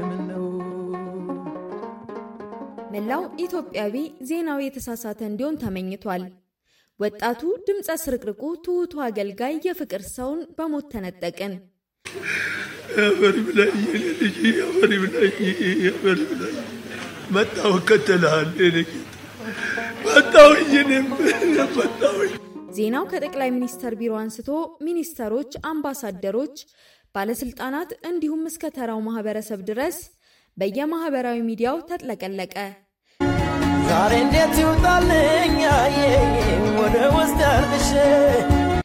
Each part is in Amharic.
ምነው መላው ኢትዮጵያዊ ዜናው የተሳሳተ እንዲሆን ተመኝቷል። ወጣቱ ድምፀ ስርቅርቁ ትሑቱ አገልጋይ የፍቅር ሰውን በሞት ተነጠቅን። አፈር ብላኝ ልጅ አፈር ብላኝ አፈር ብላኝ መጣሁ እከተልሃለሁ የኔ ጌታ መጣሁኝ እኔም መጣሁኝ ዜናው ከጠቅላይ ሚኒስተር ቢሮ አንስቶ ሚኒስተሮች፣ አምባሳደሮች፣ ባለስልጣናት እንዲሁም እስከ ተራው ማህበረሰብ ድረስ በየማህበራዊ ሚዲያው ተጥለቀለቀ። ዛሬ እንዴት ይውጣልኝ ወደ ውስጥ ያልቅሽ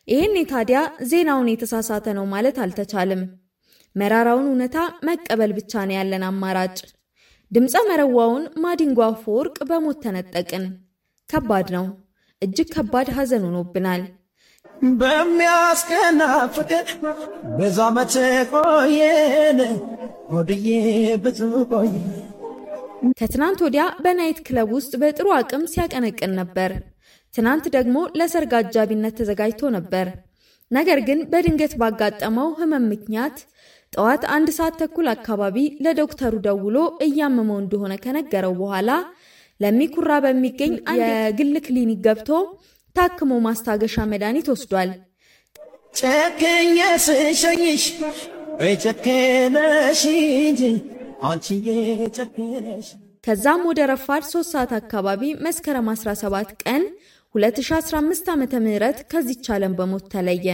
ይህኔ ታዲያ ዜናውን የተሳሳተ ነው ማለት አልተቻለም። መራራውን እውነታ መቀበል ብቻ ነው ያለን አማራጭ። ድምፀ መረዋውን ማዲንጎ አፈወርቅ በሞት ተነጠቅን። ከባድ ነው፣ እጅግ ከባድ ሐዘን ሆኖብናል። በሚያስቀና ፍቅር ብዙ ዓመት ቆየን ወድዬ ብዙ ቆየ ከትናንት ወዲያ በናይት ክለብ ውስጥ በጥሩ አቅም ሲያቀነቅን ነበር። ትናንት ደግሞ ለሰርግ አጃቢነት ተዘጋጅቶ ነበር። ነገር ግን በድንገት ባጋጠመው ሕመም ምክንያት ጠዋት አንድ ሰዓት ተኩል አካባቢ ለዶክተሩ ደውሎ እያመመው እንደሆነ ከነገረው በኋላ ለሚኩራ በሚገኝ የግል ክሊኒክ ገብቶ ታክሞ ማስታገሻ መድኃኒት ወስዷል። ጨክኜ ስሸኝሽ ጨክነሽ እንጂ አንቺዬ ጨክነሽ ከዛም ወደ ረፋድ 3 ሰዓት አካባቢ መስከረም 17 ቀን 2015 ዓ.ም ከዚች ዓለም በሞት ተለየ።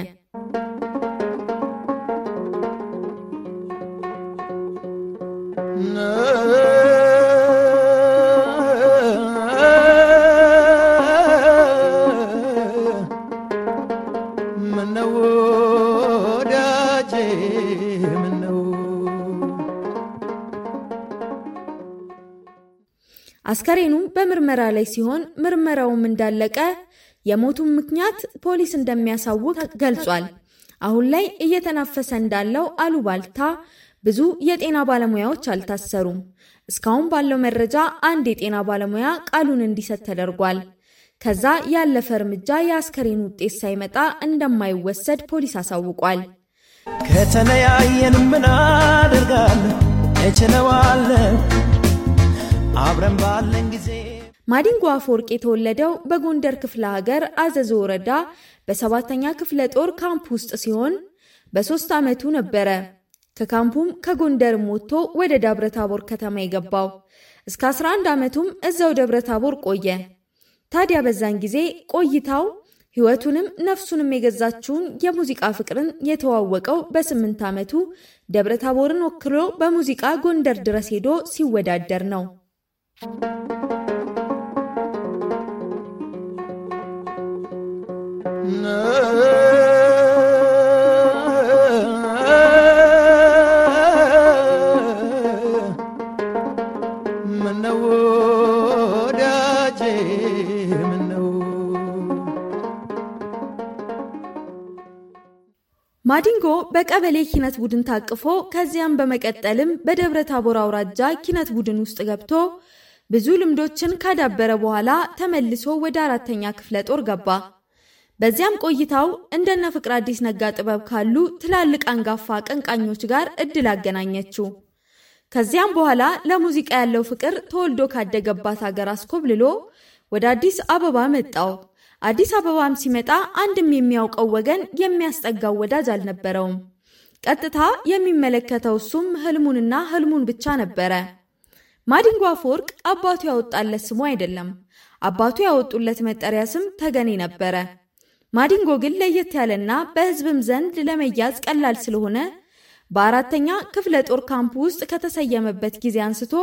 ምነው ወዳጄ ምነው አስከሬኑም በምርመራ ላይ ሲሆን ምርመራውም እንዳለቀ የሞቱን ምክንያት ፖሊስ እንደሚያሳውቅ ገልጿል። አሁን ላይ እየተናፈሰ እንዳለው አሉባልታ ብዙ የጤና ባለሙያዎች አልታሰሩም። እስካሁን ባለው መረጃ አንድ የጤና ባለሙያ ቃሉን እንዲሰጥ ተደርጓል። ከዛ ያለፈ እርምጃ የአስከሬን ውጤት ሳይመጣ እንደማይወሰድ ፖሊስ አሳውቋል። ከተለያየን ምን አደርጋለሁ እችለዋለሁ አብረን ባለን ጊዜ ማዲንጎ አፈወርቅ የተወለደው በጎንደር ክፍለ ሀገር አዘዞ ወረዳ በሰባተኛ ክፍለ ጦር ካምፕ ውስጥ ሲሆን በሶስት ዓመቱ ነበረ ከካምፑም ከጎንደርም ወጥቶ ወደ ደብረ ታቦር ከተማ የገባው። እስከ 11 ዓመቱም እዛው ደብረ ታቦር ቆየ። ታዲያ በዛን ጊዜ ቆይታው ሕይወቱንም ነፍሱንም የገዛችውን የሙዚቃ ፍቅርን የተዋወቀው በስምንት ዓመቱ ደብረ ታቦርን ወክሎ በሙዚቃ ጎንደር ድረስ ሄዶ ሲወዳደር ነው። ምነው ወዳጄ ማዲንጎ በቀበሌ ኪነት ቡድን ታቅፎ ከዚያም በመቀጠልም በደብረ ታቦር አውራጃ ኪነት ቡድን ውስጥ ገብቶ ብዙ ልምዶችን ካዳበረ በኋላ ተመልሶ ወደ አራተኛ ክፍለ ጦር ገባ። በዚያም ቆይታው እንደነ ፍቅር አዲስ ነጋ ጥበብ ካሉ ትላልቅ አንጋፋ አቀንቃኞች ጋር እድል አገናኘችው። ከዚያም በኋላ ለሙዚቃ ያለው ፍቅር ተወልዶ ካደገባት ሀገር አስኮብልሎ ወደ አዲስ አበባ መጣው። አዲስ አበባም ሲመጣ አንድም የሚያውቀው ወገን የሚያስጠጋው ወዳጅ አልነበረውም። ቀጥታ የሚመለከተው እሱም ህልሙንና ህልሙን ብቻ ነበረ። ማዲንጎ አፈወርቅ አባቱ ያወጣለት ስሙ አይደለም። አባቱ ያወጡለት መጠሪያ ስም ተገኔ ነበረ። ማዲንጎ ግን ለየት ያለና በህዝብም ዘንድ ለመያዝ ቀላል ስለሆነ በአራተኛ ክፍለ ጦር ካምፕ ውስጥ ከተሰየመበት ጊዜ አንስቶ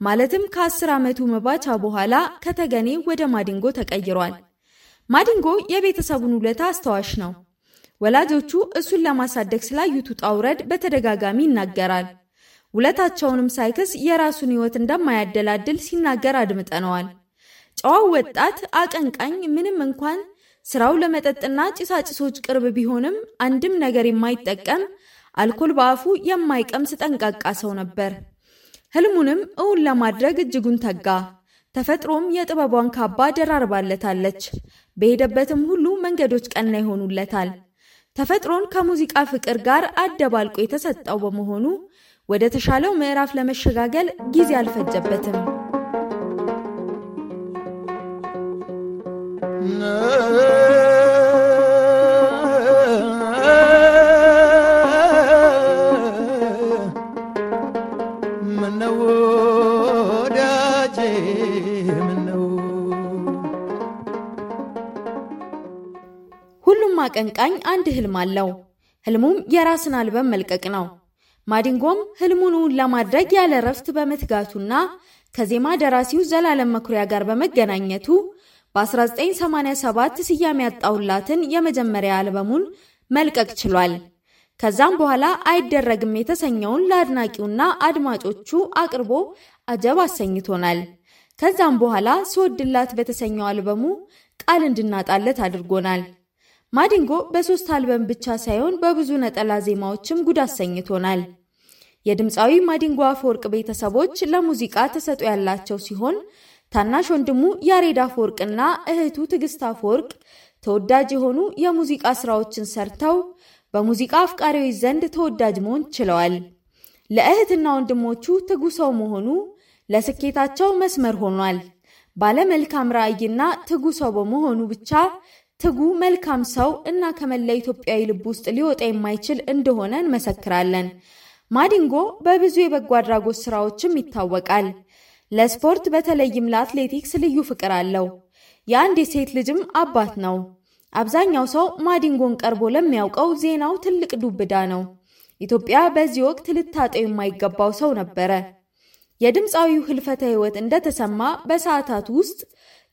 ማለትም ከአስር ዓመቱ መባቻ በኋላ ከተገኔ ወደ ማዲንጎ ተቀይሯል። ማዲንጎ የቤተሰቡን ውለታ አስታዋሽ ነው። ወላጆቹ እሱን ለማሳደግ ስላዩት ውጣ ውረድ በተደጋጋሚ ይናገራል። ውለታቸውንም ሳይክስ የራሱን ሕይወት እንደማያደላድል ሲናገር አድምጠነዋል። ጨዋው ወጣት አቀንቃኝ ምንም እንኳን ስራው ለመጠጥና ጭሳጭሶች ቅርብ ቢሆንም አንድም ነገር የማይጠቀም አልኮል በአፉ የማይቀምስ ጠንቃቃ ሰው ነበር። ህልሙንም እውን ለማድረግ እጅጉን ተጋ። ተፈጥሮም የጥበቧን ካባ ደራርባለታለች። በሄደበትም ሁሉ መንገዶች ቀና ይሆኑለታል። ተፈጥሮን ከሙዚቃ ፍቅር ጋር አደባልቆ የተሰጠው በመሆኑ ወደ ተሻለው ምዕራፍ ለመሸጋገል ጊዜ አልፈጀበትም። አቀንቃኝ አንድ ህልም አለው። ህልሙም የራስን አልበም መልቀቅ ነው። ማዲንጎም ህልሙን እውን ለማድረግ ያለ እረፍት በመትጋቱና ከዜማ ደራሲው ዘላለም መኩሪያ ጋር በመገናኘቱ በ1987 ስያሜ ያጣሁላትን የመጀመሪያ አልበሙን መልቀቅ ችሏል። ከዛም በኋላ አይደረግም የተሰኘውን ለአድናቂውና አድማጮቹ አቅርቦ አጀብ አሰኝቶናል። ከዛም በኋላ ስወድላት በተሰኘው አልበሙ ቃል እንድናጣለት አድርጎናል። ማዲንጎ በሶስት አልበም ብቻ ሳይሆን በብዙ ነጠላ ዜማዎችም ጉድ አሰኝቶናል። የድምፃዊ ማዲንጎ አፈወርቅ ቤተሰቦች ለሙዚቃ ተሰጥኦ ያላቸው ሲሆን ታናሽ ወንድሙ ያሬድ አፈወርቅና እህቱ ትዕግስት አፈወርቅ ተወዳጅ የሆኑ የሙዚቃ ስራዎችን ሰርተው በሙዚቃ አፍቃሪዎች ዘንድ ተወዳጅ መሆን ችለዋል። ለእህትና ወንድሞቹ ትጉ ሰው መሆኑ ለስኬታቸው መስመር ሆኗል። ባለመልካም ራዕይና ትጉ ሰው በመሆኑ ብቻ ትጉ መልካም ሰው እና ከመላ ኢትዮጵያዊ ልብ ውስጥ ሊወጣ የማይችል እንደሆነ እንመሰክራለን። ማዲንጎ በብዙ የበጎ አድራጎት ስራዎችም ይታወቃል። ለስፖርት በተለይም ለአትሌቲክስ ልዩ ፍቅር አለው። የአንድ የሴት ልጅም አባት ነው። አብዛኛው ሰው ማዲንጎን ቀርቦ ለሚያውቀው ዜናው ትልቅ ዱብዳ ነው። ኢትዮጵያ በዚህ ወቅት ልታጠው የማይገባው ሰው ነበረ። የድምፃዊው ህልፈተ ህይወት እንደተሰማ በሰዓታት ውስጥ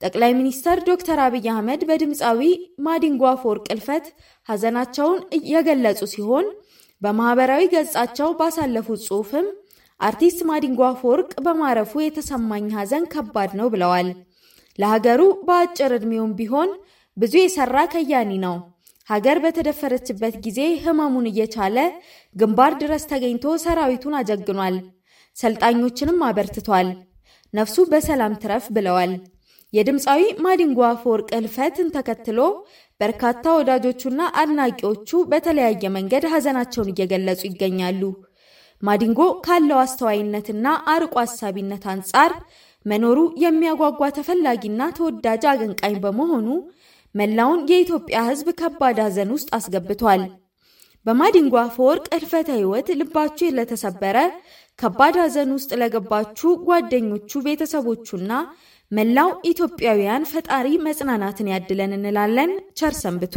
ጠቅላይ ሚኒስተር ዶክተር አብይ አህመድ በድምፃዊ ማዲንጎ አፈወርቅ ህልፈት ሐዘናቸውን የገለጹ ሲሆን በማህበራዊ ገጻቸው ባሳለፉት ጽሑፍም አርቲስት ማዲንጎ አፈወርቅ በማረፉ የተሰማኝ ሐዘን ከባድ ነው ብለዋል። ለሀገሩ በአጭር ዕድሜውም ቢሆን ብዙ የሰራ ከያኒ ነው። ሀገር በተደፈረችበት ጊዜ ህመሙን እየቻለ ግንባር ድረስ ተገኝቶ ሰራዊቱን አጀግኗል። ሰልጣኞችንም አበርትቷል። ነፍሱ በሰላም ትረፍ ብለዋል። የድምፃዊ ማዲንጎ አፈወርቅ ህልፈትን ተከትሎ በርካታ ወዳጆቹና አድናቂዎቹ በተለያየ መንገድ ሐዘናቸውን እየገለጹ ይገኛሉ። ማዲንጎ ካለው አስተዋይነትና አርቆ አሳቢነት አንጻር መኖሩ የሚያጓጓ ተፈላጊና ተወዳጅ አቀንቃኝ በመሆኑ መላውን የኢትዮጵያ ሕዝብ ከባድ ሐዘን ውስጥ አስገብቷል። በማዲንጎ አፈወርቅ ህልፈተ ህይወት ልባችሁ ለተሰበረ ከባድ ሐዘን ውስጥ ለገባችሁ ጓደኞቹ፣ ቤተሰቦቹና መላው ኢትዮጵያውያን ፈጣሪ መጽናናትን ያድለን እንላለን። ቸር ሰንብቱ።